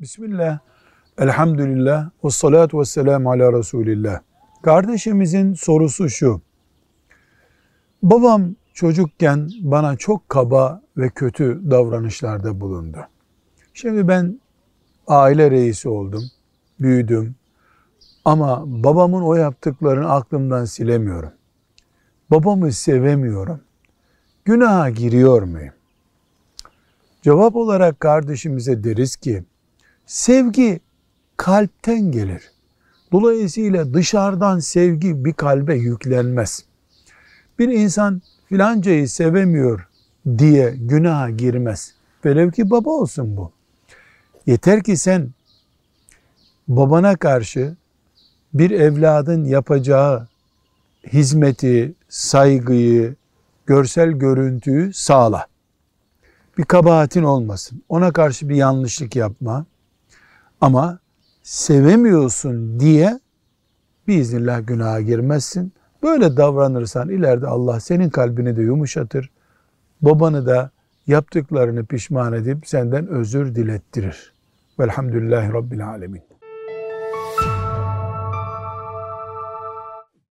Bismillah, elhamdülillah, ve salatu ve selamu ala Resulillah. Kardeşimizin sorusu şu. Babam çocukken bana çok kaba ve kötü davranışlarda bulundu. Şimdi ben aile reisi oldum, büyüdüm. Ama babamın o yaptıklarını aklımdan silemiyorum. Babamı sevemiyorum. Günaha giriyor muyum? Cevap olarak kardeşimize deriz ki, sevgi kalpten gelir. Dolayısıyla dışarıdan sevgi bir kalbe yüklenmez. Bir insan filancayı sevemiyor diye günaha girmez. Velev ki baba olsun bu. Yeter ki sen babana karşı bir evladın yapacağı hizmeti, saygıyı, görsel görüntüyü sağla. Bir kabahatin olmasın. Ona karşı bir yanlışlık yapma. Ama sevemiyorsun diye biiznillah günaha girmezsin. Böyle davranırsan ileride Allah senin kalbini de yumuşatır. Babanı da yaptıklarını pişman edip senden özür dilettirir. Velhamdülillahi Rabbil Alemin.